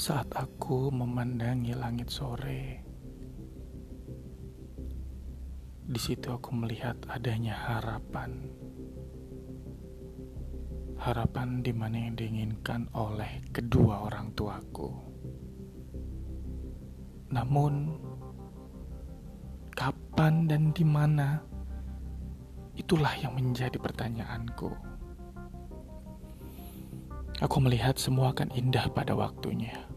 Saat aku memandangi langit sore, di situ aku melihat adanya harapan. Harapan di mana yang diinginkan oleh kedua orang tuaku. Namun, kapan dan di mana? Itulah yang menjadi pertanyaanku. Aku melihat semua akan indah pada waktunya.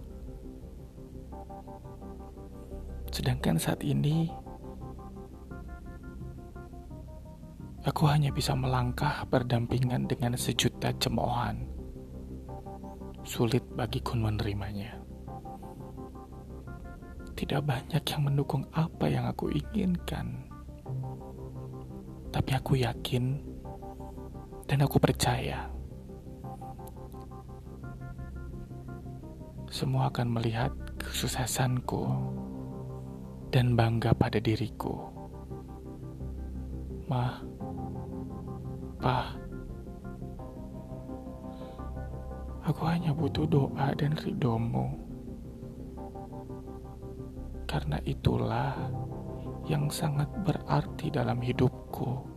Sedangkan saat ini, aku hanya bisa melangkah berdampingan dengan sejuta cemoohan. Sulit bagiku menerimanya. Tidak banyak yang mendukung apa yang aku inginkan. Tapi aku yakin dan aku percaya semua akan melihat kesuksesanku dan bangga pada diriku. Ma, Pa, aku hanya butuh doa dan ridomu. Karena itulah yang sangat berarti dalam hidupku.